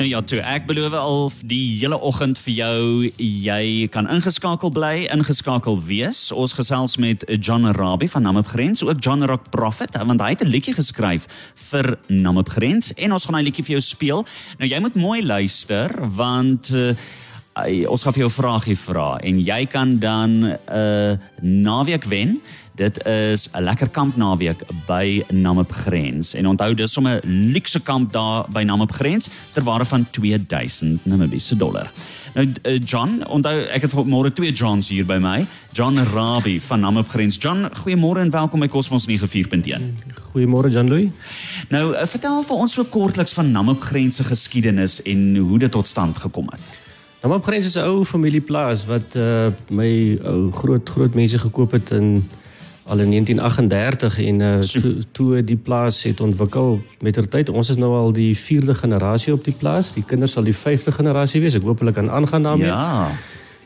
Nou ja, toe ek beloof al die hele oggend vir jou jy kan ingeskakel bly, ingeskakel wees. Ons gesels met John Rabbi van Namib Grens, ook John Rock Prophet, want hy het 'n liedjie geskryf vir Namib Grens en ons gaan hy liedjie vir jou speel. Nou jy moet mooi luister want uh, ons gaan vir jou 'n vraagie vra en jy kan dan 'n uh, naweek wen. Dit is 'n lekker kampnaweek by Namib Grens. En onthou dis sommer 'n luukse kamp daar by Namib Grens ter waarde van 2000 Namibiese dollar. Nou uh, John, onthou ek het môre twee Johns hier by my. John Rabbi van Namib Grens. John, goeiemôre en welkom by Cosmos 94.1. Goeiemôre Jan Louw. Nou, uh, vertel vir ons so kortliks van Namib Grens se geskiedenis en hoe dit tot stand gekom het. Namib Grens is 'n ou familieplaas wat uh, my ou groot groot mense gekoop het in al in 1938 en uh, toe toe die plaas het ontwikkel met ter tyd ons is nou al die 4de generasie op die plaas die kinders sal die 5de generasie wees ek hoop hulle kan aangaan daarmee ja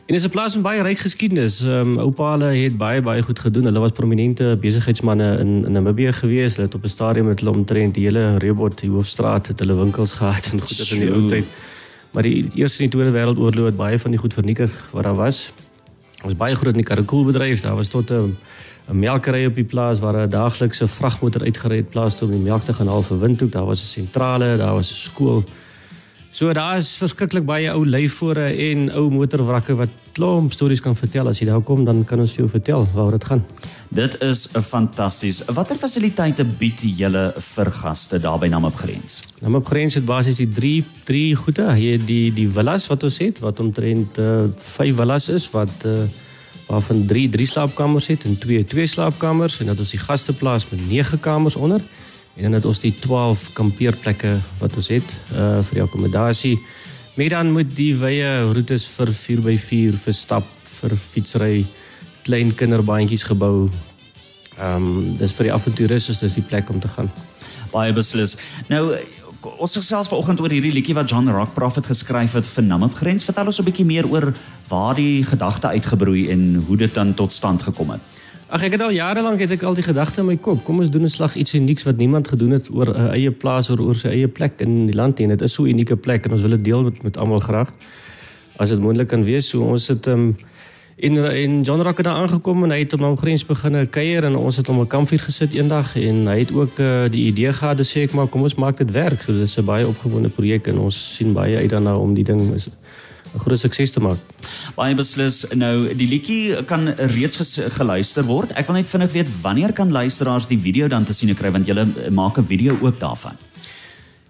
En dis 'n plaas met baie ryk geskiedenis. Ehm um, oupa hulle het baie baie goed gedoen. Hulle was prominente besigheidsmense in in Namibië gewees. Hulle het op 'n stadium met hulle omtrent die hele Rebot die hoofstraat het hulle winkels gehad en goed in die ou tyd. Maar die, die Eerste en Tweede Wêreldoorlog het baie van die goed vernietig wat daar was. Ons was baie groot in die karakoolbedryf. Daar was tot 'n 'n melkery op die plaas waar 'n daaglikse vragmotor uitgery het plaas toe om die melk te gaan haal vir Windhoek. Daar was 'n sentrale, daar was 'n skool. So daar is verskriklik baie ou lyfvore en ou motorwrakke wat klomp stories kan vertel. As jy daar kom, dan kan ons jou vertel waar dit gaan. Dit is fantasties. Watter fasiliteite bied julle vir gaste daar by Namib Grens? Namib Grens het basies die 3 3 goede. Jy het die die villas wat ons het wat omtrent 5 uh, villas is wat uh, waarvan 3 3 slaapkamers het en 2 2 slaapkamers en dat ons die gasteplaas met 9 kamers onder en dan het ons die 12 kampeerplekke wat ons het uh vir die akkommodasie. Met dan moet die wye roetes vir 4x4 vir stap, vir fietsry, klein kinderbandjies gebou. Ehm um, dis vir die avontuuriste is dis die plek om te gaan. Baie beslis. Nou ons gesels vanoggend oor hierdie liedjie wat John Rock Prophet geskryf het vir Namib Grens. Vertel ons 'n bietjie meer oor waar die gedagte uitgebroei en hoe dit dan tot stand gekom het. Ag ek het al jare lank het ek al die gedagte in my kop. Kom ons doen 'n slag iets unieks wat niemand gedoen het oor 'n eie plaas of oor sy eie plek in die land nie. Dit is so 'n unieke plek en ons wil dit deel met met almal graag. As dit moontlik kan wees, so ons het ehm um, in in John Rock het daar aangekom en hy het op hom grens begine kuier en ons het hom 'n kampvuur gesit eendag en hy het ook uh, die idee gehad om sê ek maar kom ons maak dit werk. So dis 'n baie opgewonde projek en ons sien baie uit daarna om die ding is 'n groot sukses te maak. Baie beslis. Nou die liedjie kan reeds geluister word. Ek wil net vinnig weet wanneer kan luisteraars die video dan te sien kry want julle maak 'n video ook daarvan.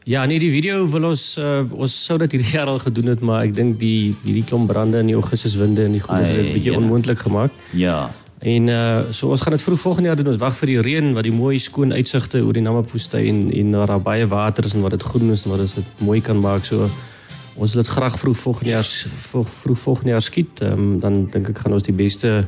Ja, nee, die video wil ons uh, ons sou dit hierdie jaar al gedoen het, maar ek dink die hierdie klomp brande in die Augustuswinde en die goed het dit 'n bietjie ja. onmoontlik gemaak. Ja. En uh so ons gaan dit vroeg volgende jaar doen. Ons wag vir die reën wat die mooi skoon uitsigte oor die Namapoestuin en waar daar baie water is en wat dit groen is en wat dit mooi kan maak. So ons wil dit graag vroeg volgende jaar vroeg, vroeg volgende jaar skiet. Um, dan dink ek gaan ons die beste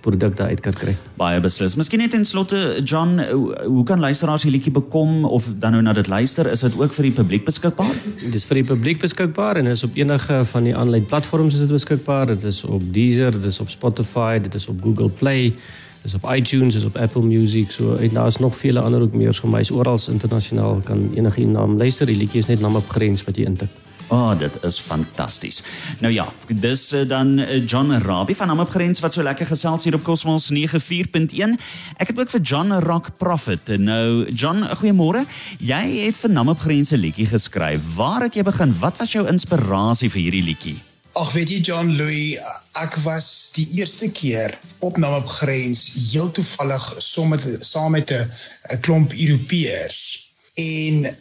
produkte uit kan kry. Baie beslis. Miskien net in slotte John, hoe kan luisteraars die liedjie bekom of dan nou na dit luister? Is dit ook vir die publiek beskikbaar? Dit is vir die publiek beskikbaar en is op enige van die aanlyn platforms is dit beskikbaar. Dit is op Deezer, dit is op Spotify, dit is op Google Play. Dis op iTunes, dis op Apple Music, so en daar's nog vele ander ook meer vir my is oral internasionaal kan enige naam luister. Die liedjie is net naam op grens wat jy intik. Ah, oh, dit is fantasties. Nou ja, dis uh, dan uh, John Rabbi van Amop Grens wat so lekker gesels hier op Cosmos 94.1. Ek het ook vir John Rock Prophet. Nou John, goeiemôre. Jy het vir Amop Grens 'n liedjie geskryf. Waar het jy begin? Wat was jou inspirasie vir hierdie liedjie? Ag, weet jy John Louis, ek was die eerste keer op Amop Grens heel toevallig saam met saam met 'n klomp Europeërs. En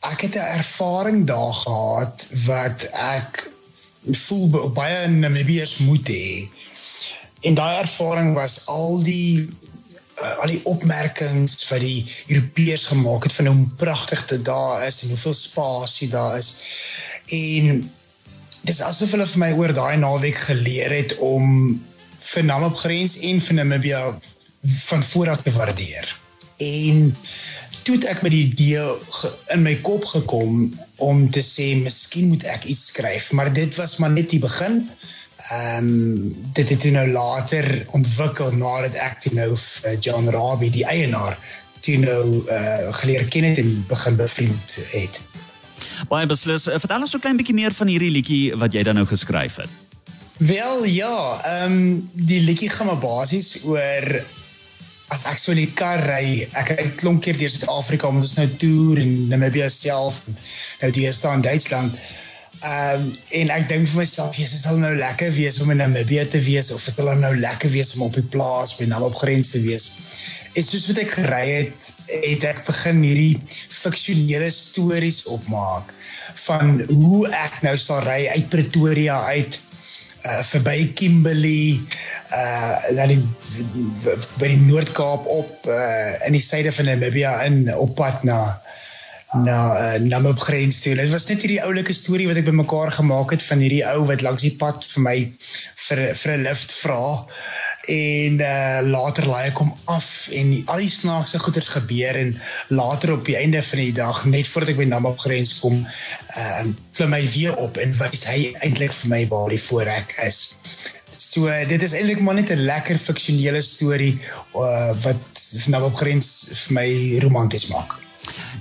ek het 'n ervaring daar gehad wat ek voel baie Namibiërs moet hê. En daai ervaring was al die uh, al die opmerkings wat die Europeërs gemaak het van hoe pragtig dit daar is en hoeveel spasie daar is. En dis asof hulle vir my oor daai naweek geleer het om vir Namib grens en vir Namibië van vooraf te waardeer. En toe het ek met die idee in my kop gekom om te sê miskien moet ek iets skryf, maar dit was maar net die begin. Ehm um, dit het nou later ontwikkel nadat ek toe nou John Rabbi die eienaar toe nou uh, geleer ken het en begin bevriend het. Baie beslis. Eh, vertel ons so 'n klein bietjie meer van hierdie liedjie wat jy dan nou geskryf het. Wel ja, ehm um, die liedjie gaan maar basies oor as ek so in die kar ry, ek ry klomp keer deur Suid-Afrika om ons nou toer en Namibia self en nou die eerste in Duitsland. Ehm um, en ek dink vir myself, Jesus, dit sal nou lekker wees om in Namibia te wees of dit sal nou lekker wees om op die plaas by Namib grens te wees. En soos wat ek gery het, het ek begin hierdie fiksionele stories opmaak van hoe ek nou sal ry uit Pretoria uit uh verby Kimberley uh dan die by die Noord-Kaap op uh in die suide van Namibia in op pad na na uh, Namib grens toe. Dit was net hierdie oulike storie wat ek bymekaar gemaak het van hierdie ou wat langs die pad vir my vir vir 'n lift vra en uh, later laai ek hom af en al die snaakse goeders gebeur en later op die einde van die dag net voordat ek by Namib grens kom ehm uh, klim hy weer op en wys hy eintlik vir my waar die voorrek is. So dit is eintlik maar net 'n lekker fiksionele storie uh, wat Namib grens vir my romanties maak.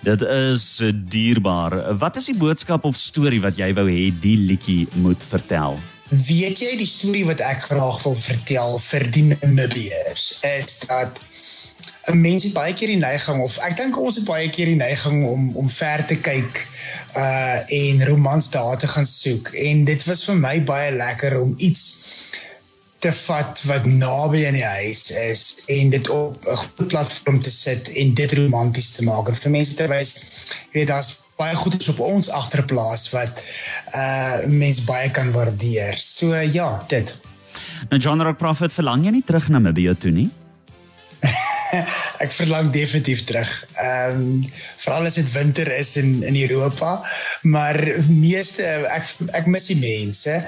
Dit is dierbaar. Wat is die boodskap of storie wat jy wou hê die liedjie moet vertel? Weet jy die storie wat ek graag wil vertel vir die Namibiërs is dat 'n mens het baie keer die neiging of ek dink ons het baie keer die neiging om om ver te kyk uh en romans daar te gaan soek en dit was vir my baie lekker om iets te vat wat naby aan die huis is en dit op 'n groot platform te sit en dit romanties te maak en vir mense te wys weet daar's baie goed is op ons agterplaas wat uh mense baie kan waardeer. So uh, ja, dit. Nou John Rock Prophet verlang jy nie terug na Namibia toe nie? ek verlang definitief terug. Ehm um, veral as dit winter is in in Europa, maar meeste ek ek mis die mense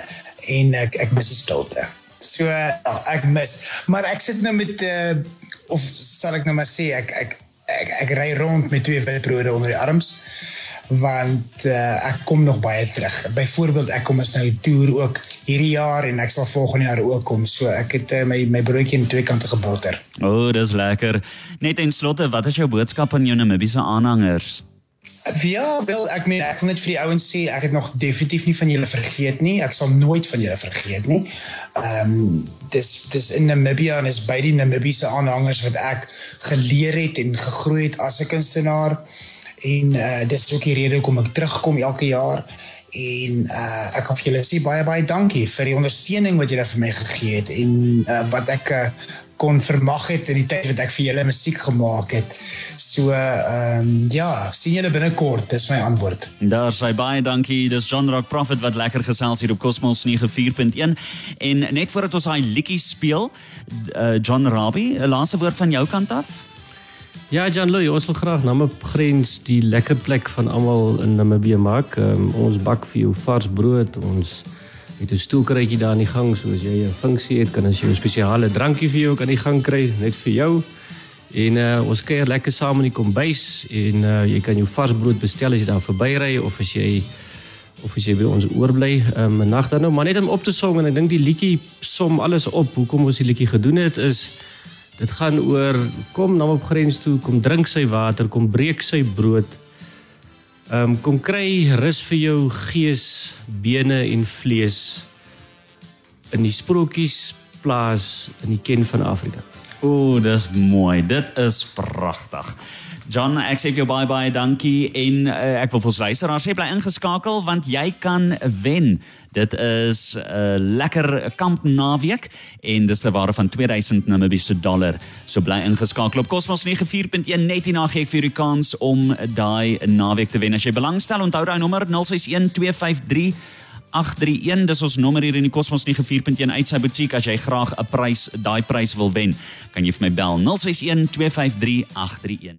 en ek ek mis die stilte. So uh, ek mis, maar ek sit nou met uh of sal ek nou maar sê ek ek ek, ek ry rond met twee witbrode onder die arms want uh, ek kom nog baie terug. Byvoorbeeld ek kom as nou toer ook hierdie jaar en ek sal volgende jaar ook kom. So ek het uh, my my broodjie aan twee kante geboter. O, oh, dis lekker. Net en slotte, wat is jou boodskap aan jou Namibiese aanhangers? Ja, wel ek meen ek wil net vir die ouens sê ek het nog definitief nie van julle vergeet nie. Ek sal nooit van julle vergeet nie. Ehm um, dis dis in Namibia en is by die Namibiese aanhangers wat ek geleer het en gegroei het as 'n kunstenaar en uh, dis ook die rede hoekom ek terugkom elke jaar en uh, ek wil vir julle sê baie baie dankie vir die ondersteuning wat julle vir my gegee het en uh, wat ek uh, kon vermag het in die tyd wat ek vir julle musiek gemaak het. So ehm um, ja, sien julle binnekort, dis my antwoord. Daar sê baie dankie. Dis John Rock Prophet wat lekker gesels hier op Cosmos 94.1 en net voordat ons daai liedjie speel, uh, John Rabbi, 'n laaste woord van jou kant af? Ja, Jan Louw, ons wil graag Namib grens die lekker plek van almal in Namibië maak. Um, ons bak vir jou vars brood. Ons het 'n stoelkrytjie daar in die gang, so as jy 'n funksie het, kan ons jou 'n spesiale drankie vir jou kan die gang kry net vir jou. En uh, ons kuier lekker saam in die kombuis en uh, jy kan jou vars brood bestel as jy daar verbyry of as jy of as jy by ons oorbly um, 'n nag dan nou, maar net om op te song en ek dink die liedjie som alles op. Hoekom ons die liedjie gedoen het is Dit gaan oor kom na op grens toe, kom drink sy water, kom breek sy brood. Ehm um, kom kry rus vir jou gees, bene en vlees in die sprokies plaas in die ken van Afrika. Ooh, dis mooi. Dit is pragtig. John, ek sê vir jou baie baie dankie en uh, ek wil vir ons luisteraars sê bly ingeskakel want jy kan wen. Dit is 'n uh, lekker kamp naweek en dis 'n waarde van 2000 Namibiese dollar. So bly ingeskakel op Cosmos 94.1 net hierna gee ek vir u kans om daai naweek te wen. As jy belangstel, onthou daai nommer 061253 831 dis ons nommer hier in die Cosmos 94.1 uit sy butiek as jy graag 'n prys daai prys wil wen kan jy vir my bel 061 253 831